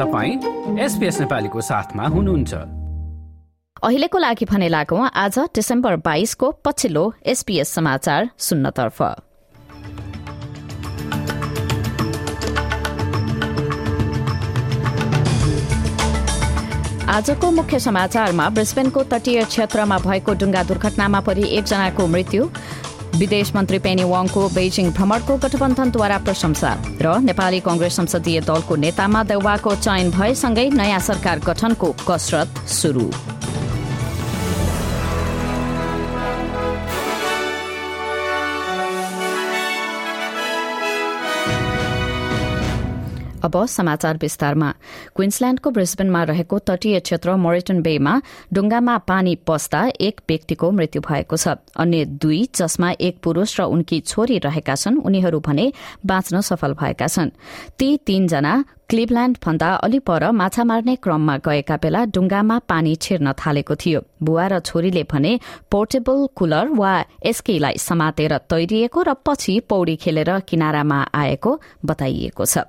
तपाईँ एसपिएस नेपालीको साथमा हुनुहुन्छ। अहिलेको लागि भने लागौं आज डिसेम्बर बाइसको पछिल्लो एसपीएस समाचार सुन्नतर्फ। आजको मुख्य समाचारमा ब्रिस्बेनको तटीय क्षेत्रमा भएको डुङ्गा दुर्घटनामा परि एकजनाको मृत्यु। विदेश मन्त्री पेनी वाङको बेजिङ भ्रमणको गठबन्धनद्वारा प्रशंसा। र नेपाली कंग्रेस संसदीय दलको नेतामा देउवाको चयन भएसँगै नयाँ सरकार गठनको कसरत शुरू अब समाचार विस्तारमा। क्विन्सल्याण्डको ब्रिस्बेनमा रहेको तटीय क्षेत्र मोरिटन बेमा डुङ्गामा पानी पस्दा एक व्यक्तिको मृत्यु भएको छ। अन्य दुई जसमा एक पुरूष र उनकी छोरी रहेका छन् उनीहरू भने बाँच्न सफल भएका छन्। ती तीनजना क्लिभल्याण्ड भन्दा अलि पर माछा मार्ने क्रममा गएका बेला डुङ्गामा पानी छिर्न थालेको थियो। बुवा र छोरीले भने पोर्टेबल कुलर वा एस्केलाई समातेर तैरिएको र पछि पौडी खेलेर किनारामा आएको बताइएको छ।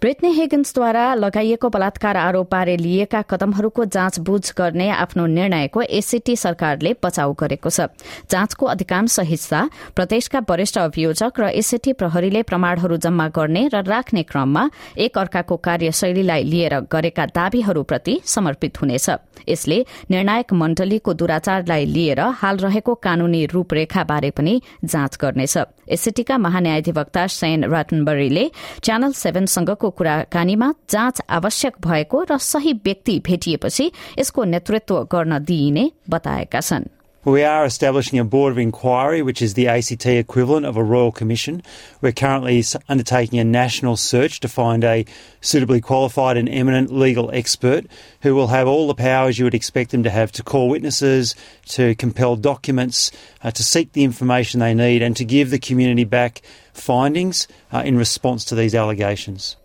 ब्रिटनी हेगन्सद्वारा लगाइएको बलात्कार आरोपबारे लिएका कदमहरूको जाँचबुझ गर्ने आफ्नो निर्णयको एसीटी सरकारले बचाउ गरेको छ। जाँचको अधिकांश हिस्सा प्रदेशका वरिष्ठ अभियोजक र एसीटी प्रहरीले प्रमाणहरू जम्मा गर्ने र राख्ने क्रममा एक अर्काको कार्यशैलीलाई लिएर गरेका दावीहरूप्रति समर्पित हुनेछ। यसले निर्णायक मण्डलीको दुराचारलाई लिएर हाल रहेको कानूनी रूपरेखाबारे पनि जाँच गर्नेछ। एससीटीका महान्यायाधिवक्ता सेन राटनबरीले च्यानल सेभेनसँगको कुराकानीमा जाँच आवश्यक भएको र सही व्यक्ति भेटिएपछि यसको नेतृत्व गर्न दिइने बताएका छन्। We are establishing a board of inquiry, which is the ACT equivalent of a royal commission. We're currently undertaking a national search to find a suitably qualified and eminent legal expert who will have all the powers you would expect them to have to call witnesses, to compel documents, uh, to seek the information they need, and to give the community back findings uh, in response to these allegations.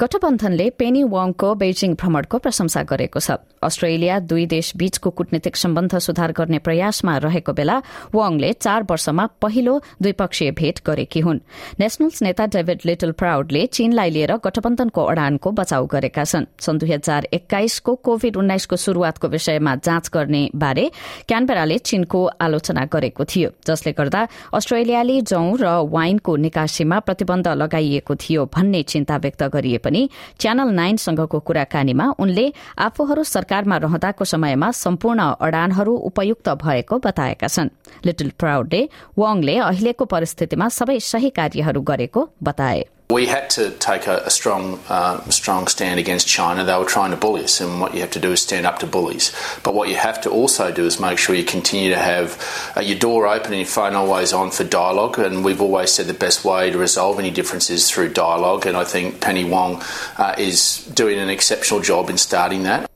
गठबन्धनले Penny वाङको Beijing भ्रमणको प्रशंसा गरेको छ। Australia दुई देश बीचको कूटनीतिक सम्बन्ध सुधार गर्ने प्रयासमा रहेको बेला वाङले चार वर्षमा पहिलो द्विपक्षीय भेट गरेकी हुन्। नेशनल्स नेता डेभिड लिटल प्राउडले चीनलाई लिएर गठबन्धनको अडानको बचाउ गरेका छन्। सन् दुई हजार एक्काइसको कोविड उन्नाइसको शुरूआतको विषयमा जाँच गर्ने बारे क्यानबेराले चीनको आलोचना गरेको थियो जसले गर्दा अस्ट्रेलियाली जौं र वाइनको निकासीमा प्रतिबन्ध लगाइएको थियो भन्ने चिन्ता व्यक्त गरिए पनि च्यानल नाइनसँगको कुराकानीमा उनले आफूहरू सरकारमा रहँदाको समयमा सम्पूर्ण अडानहरू उपयुक्त भएको बताएका छन्। लिटल प्राउडले वाङले अहिलेको परिस्थितिमा सबै सही कार्यहरू गरेको बताए। We had to take a, a strong, uh, strong stand against China. They were trying to bully us, and what you have to do is stand up to bullies. But what you have to also do is make sure you continue to have uh, your door open and your phone always on for dialogue. And we've always said the best way to resolve any differences through dialogue. And I think Penny Wong uh, is doing an exceptional job in starting that.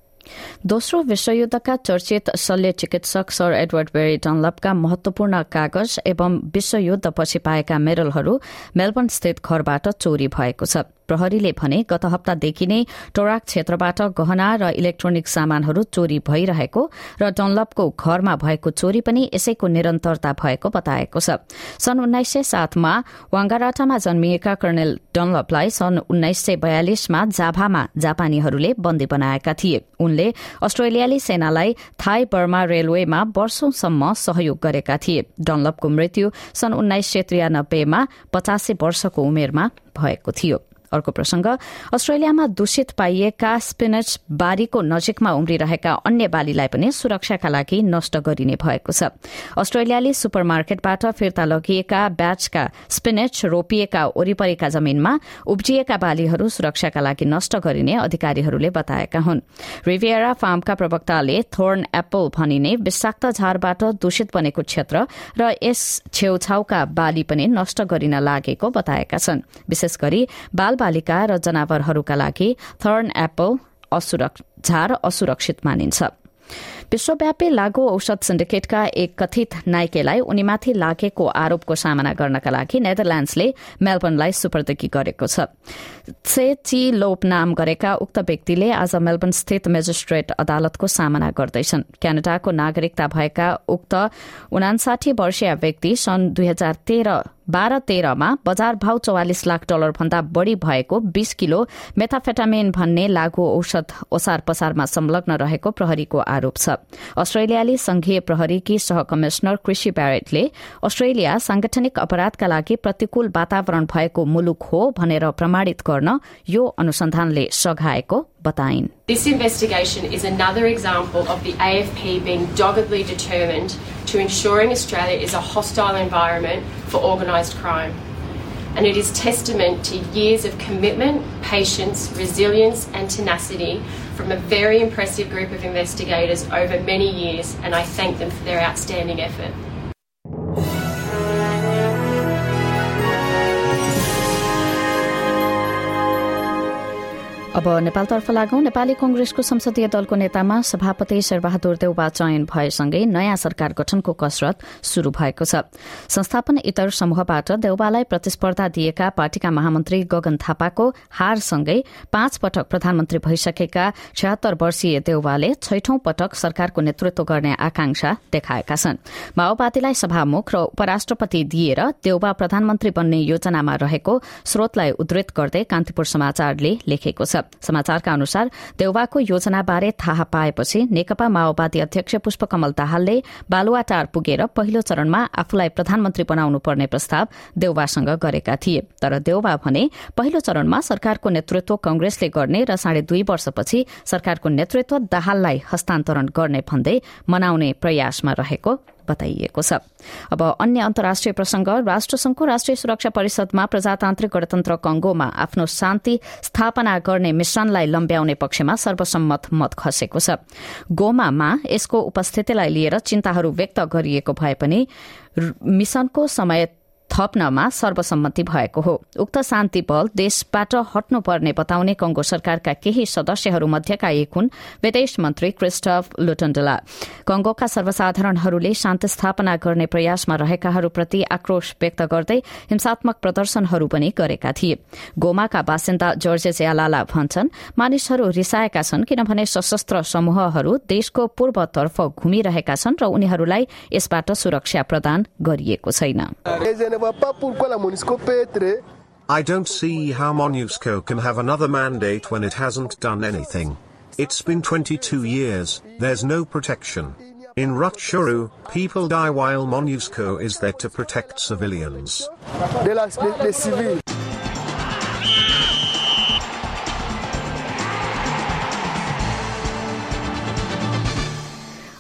दोस्रो विश्वयुद्धका चर्चित शल्य चिकित्सक sir Edward बेरी डनलपका महत्वपूर्ण कागज एवं विश्वयुद्धपछि पाएका मेडलहरू Melbourne स्थित घरबाट चोरी भएको छ। प्रहरीले भने गत हप्तादेखि नै टोराक क्षेत्रबाट गहना र इलेक्ट्रोनिक सामानहरू चोरी भइरहेको र डनलपको घरमा भएको चोरी पनि यसैको निरन्तरता भएको बताएको छ। सन् उन्नाइस सय सातमा वाङ्गाराटामा जन्मिएका कर्णेल डनलपलाई सन् उन्नाइस सय बयालिसमा जाभामा जापानीहरूले बन्दी बनाएका थिए। उनले अस्ट्रेलियाली सेनालाई थाई बर्मा रेलवेमा वर्षौंसम्म सहयोग गरेका थिए। डनलपको मृत्यु सन् उन्नाइस सय त्रियानब्बेमा पचासी वर्षको उमेरमा भएको थियो। अर्को प्रसंग अस्ट्रेलियामा दूषित पाइएका स्पिनच बारीको नजिकमा उम्रिरहेका अन्य बालीलाई पनि सुरक्षाका लागि नष्ट गरिने भएको छ। अस्ट्रेलियाली सुपर मार्केटबाट फिर्ता लगिएका ब्याचका स्पिनेच रोपिएका वरिपरिका जमीनमा उब्जिएका बालीहरू सुरक्षाका लागि नष्ट गरिने अधिकारीहरूले बताएका हुन्। रिभियरा फार्मका प्रवक्ताले थोर्न एप्पल भनिने विषाक्त झारबाट दूषित बनेको क्षेत्र र यस छेउछाउका बाली पनि नष्ट गरिन लागेको बताएका छन्। विशेष गरी बाल बालिका र जनावरहरूका लागि थर्न एप्पल झार असुरक्षित मानिन्छ। विश्वव्यापी लागू औषध सिन्डिकेटका एक कथित नाइकेलाई उनीमाथि लागेको आरोपको सामना गर्नका लागि नेदरल्याण्डसले मेलबर्नलाई सुपर्दगी गरेको छ। से ची लोप नाम गरेका उक्त व्यक्तिले आज मेलबर्न स्थित मेजिस्ट्रेट अदालतको सामना गर्दैछन्। क्यानाडाको नागरिकता भएका उक्त उनासाठी वर्षीय व्यक्ति सन् दुई हजार तेह्र बाह्र तेह्रमा बजार भाव चौवालिस लाख डलर भन्दा बढ़ी भएको बीस किलो मेथाफेटामिन भन्ने लागू औषध ओसार पसारमा संलग्न रहेको प्रहरीको आरोप छ। अस्ट्रेलियाली संघीय प्रहरीकी सहकमिश्नर कृषि ब्यारेटले अस्ट्रेलिया सांगठनिक अपराधका लागि प्रतिकूल वातावरण भएको मुलुक हो भनेर प्रमाणित गर्न यो अनुसन्धानले सघाएको बताइन् This investigation is another example of the AFP being doggedly determined to ensuring Australia is a hostile environment for organised crime. And it is testament to years of commitment, patience, resilience, and tenacity from a very impressive group of investigators over many years, and I thank them for their outstanding effort. अब नेपालतर्फ लागौं नेपाली कंग्रेसको संसदीय दलको नेतामा सभापति शेरबहादुर देउबा चयन भएसँगै नयाँ सरकार गठनको कसरत शुरू भएको छ। संस्थापन इतर समूहबाट देउबालाई प्रतिस्पर्धा दिएका पार्टीका महामन्त्री गगन थापाको हारसँगै पाँच पटक प्रधानमन्त्री भइसकेका छयत्तर वर्षीय देउबाले छैठौं पटक सरकारको नेतृत्व गर्ने आकांक्षा देखाएका छन्। माओवादीलाई सभामुख र उपराष्ट्रपति दिएर देउबा प्रधानमन्त्री बन्ने योजनामा रहेको स्रोतलाई उद्धृत गर्दै कान्तिपुर समाचारले लेखेको छ। समाचारका अनुसार देउवाको योजनाबारे थाहा पाएपछि नेकपा माओवादी अध्यक्ष पुष्पकमल दाहालले बालुवाटार पुगेर पहिलो चरणमा आफूलाई प्रधानमन्त्री बनाउनु पर्ने प्रस्ताव देउवासँग गरेका थिए। तर देउवा भने पहिलो चरणमा सरकारको नेतृत्व कंग्रेसले गर्ने र साढे दुई वर्षपछि सरकारको नेतृत्व दाहाललाई हस्तान्तरण गर्ने भन्दै मनाउने प्रयासमा रहेको बताइएको छ। अब अन्य अन्तर्राष्ट्रिय प्रसंग राष्ट्रसंघको राष्ट्रिय सुरक्षा परिषदमा प्रजातान्त्रिक गणतन्त्र कंगोमा आफ्नो शान्ति स्थापना गर्ने मिश्रणलाई लम्ब्याउने पक्षमा सर्वसम्मत मत खसेको छ। गोमामा यसको उपस्थितिलाई लिएर चिन्ताहरू व्यक्त गरिएको भए पनि मिशनको समय थप्नमा सर्वसम्मति भएको हो। उक्त शान्ति बल देशबाट हट्नुपर्ने बताउने कंगो सरकारका केही सदस्यहरू मध्येका एक हुन् विदेश मन्त्री क्रिस्टफ लुटन्डला। कंगोका सर्वसाधारणहरूले शान्ति स्थापना गर्ने प्रयासमा रहेकाहरूप्रति आक्रोश व्यक्त गर्दै हिंसात्मक प्रदर्शनहरू पनि गरेका थिए। गोमाका बासिन्दा जर्जे ज्यालाला भन्छन् मानिसहरू रिसाएका छन् किनभने सशस्त्र समूहहरू देशको पूर्वतर्फ घुमिरहेका छन् र उनीहरूलाई यसबाट सुरक्षा प्रदान गरिएको छैन। Vois pas pourquoi la MONUSCO peut être. I don't see how MONUSCO can have another mandate when it hasn't done anything. It's been 22 years, there's no protection. In Rutshuru, people die while MONUSCO is there to protect civilians.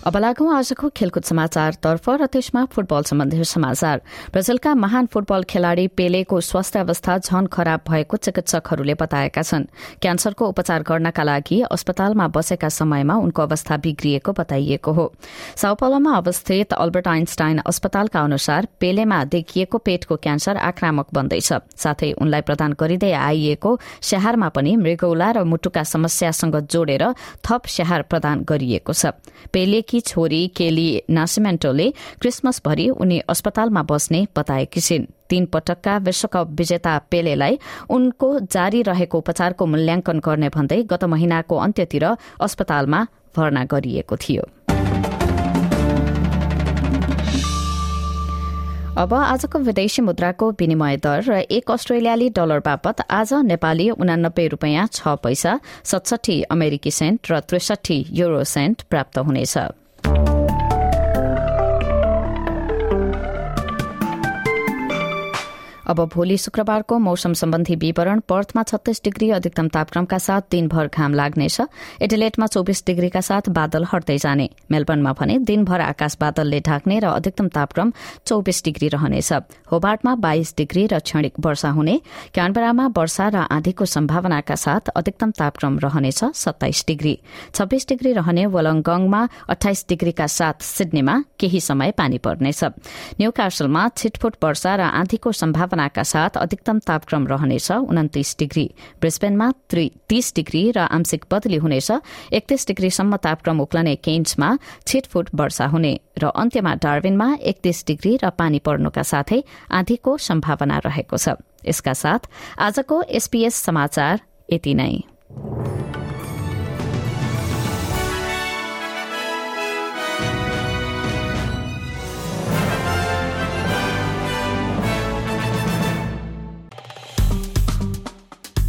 अब लागौं आजको खेलकुद समाचारतर्फ र त्यसमा football सम्बन्धी समाचार। ब्राजिलका महान football खेलाड़ी पेलेको स्वास्थ्य अवस्था झन खराब भएको चिकित्सकहरूले बताएका छन्। क्यान्सरको उपचार गर्नका लागि अस्पतालमा बसेका समयमा उनको अवस्था बिग्रिएको बताइएको हो। साउपालोमा अवस्थित अल्बर्ट आइन्स्टाइन अस्पतालका अनुसार पेलेमा देखिएको पेटको क्यान्सर आक्रामक बन्दैछ। साथै उनलाई प्रदान गरिँदै आइएको स्याहारमा पनि मृगौला र मुटुका समस्यासँग जोडेर थप स्याहार प्रदान गरिएको छ। पेलेकी छोरी केली नासिमेन्टोले क्रिसमसभरि उनी अस्पतालमा बस्ने बताएकी छिन्। तीन पटकका विश्वकप विजेता पेलेलाई उनको जारी रहेको उपचारको मूल्याङ्कन गर्ने भन्दै गत महिनाको अन्त्यतिर अस्पतालमा भर्ना गरिएको थियो। अब आजको विदेशी मुद्राको विनिमय दर र एक अस्ट्रेलियाली डलर बापत आज नेपाली उनानब्बे रूपियाँ छ पैसा सतसठी अमेरिकी सेन्ट र त्रिसठी युरो सेन्ट प्राप्त हुनेछ। अब भोलि शुक्रबारको मौसम सम्बन्धी विवरण पर्थमा छत्तीस डिग्री अधिकतम तापक्रमका साथ दिनभर घाम लाग्नेछ। एडिलेटमा चौबिस डिग्रीका साथ बादल हट्दै जाने। मेलबर्नमा भने दिनभर आकाश बादलले ढाक्ने र अधिकतम तापक्रम चौबिस डिग्री रहनेछ। होबार्टमा बाइस डिग्री र क्षणिक वर्षा हुने। क्यानबरामा वर्षा र आँधीको सम्भावनाका साथ अधिकतम तापक्रम रहनेछ सत्ताइस डिग्री। छब्बीस डिग्री रहने वलङ्गङमा अठाइस डिग्रीका साथ सिडनीमा केही समय पानी पर्नेछ। न्यू छिटफुट वर्षा र आँधीको सम्भावना सम्भावनाका साथ अधिकतम तापक्रम रहनेछ उन्तिस डिग्री। ब्रिस्बेनमा तीस डिग्री र आंशिक बदली हुनेछ। एकतीस डिग्रीसम्म तापक्रम उक्लने केन्समा छिटफुट वर्षा हुने र अन्त्यमा डार्विनमा एकतीस डिग्री र पानी पर्नुका साथै आँधीको सम्भावना रहेको छ। यसका साथ आजको एसपीएस समाचार यति नै।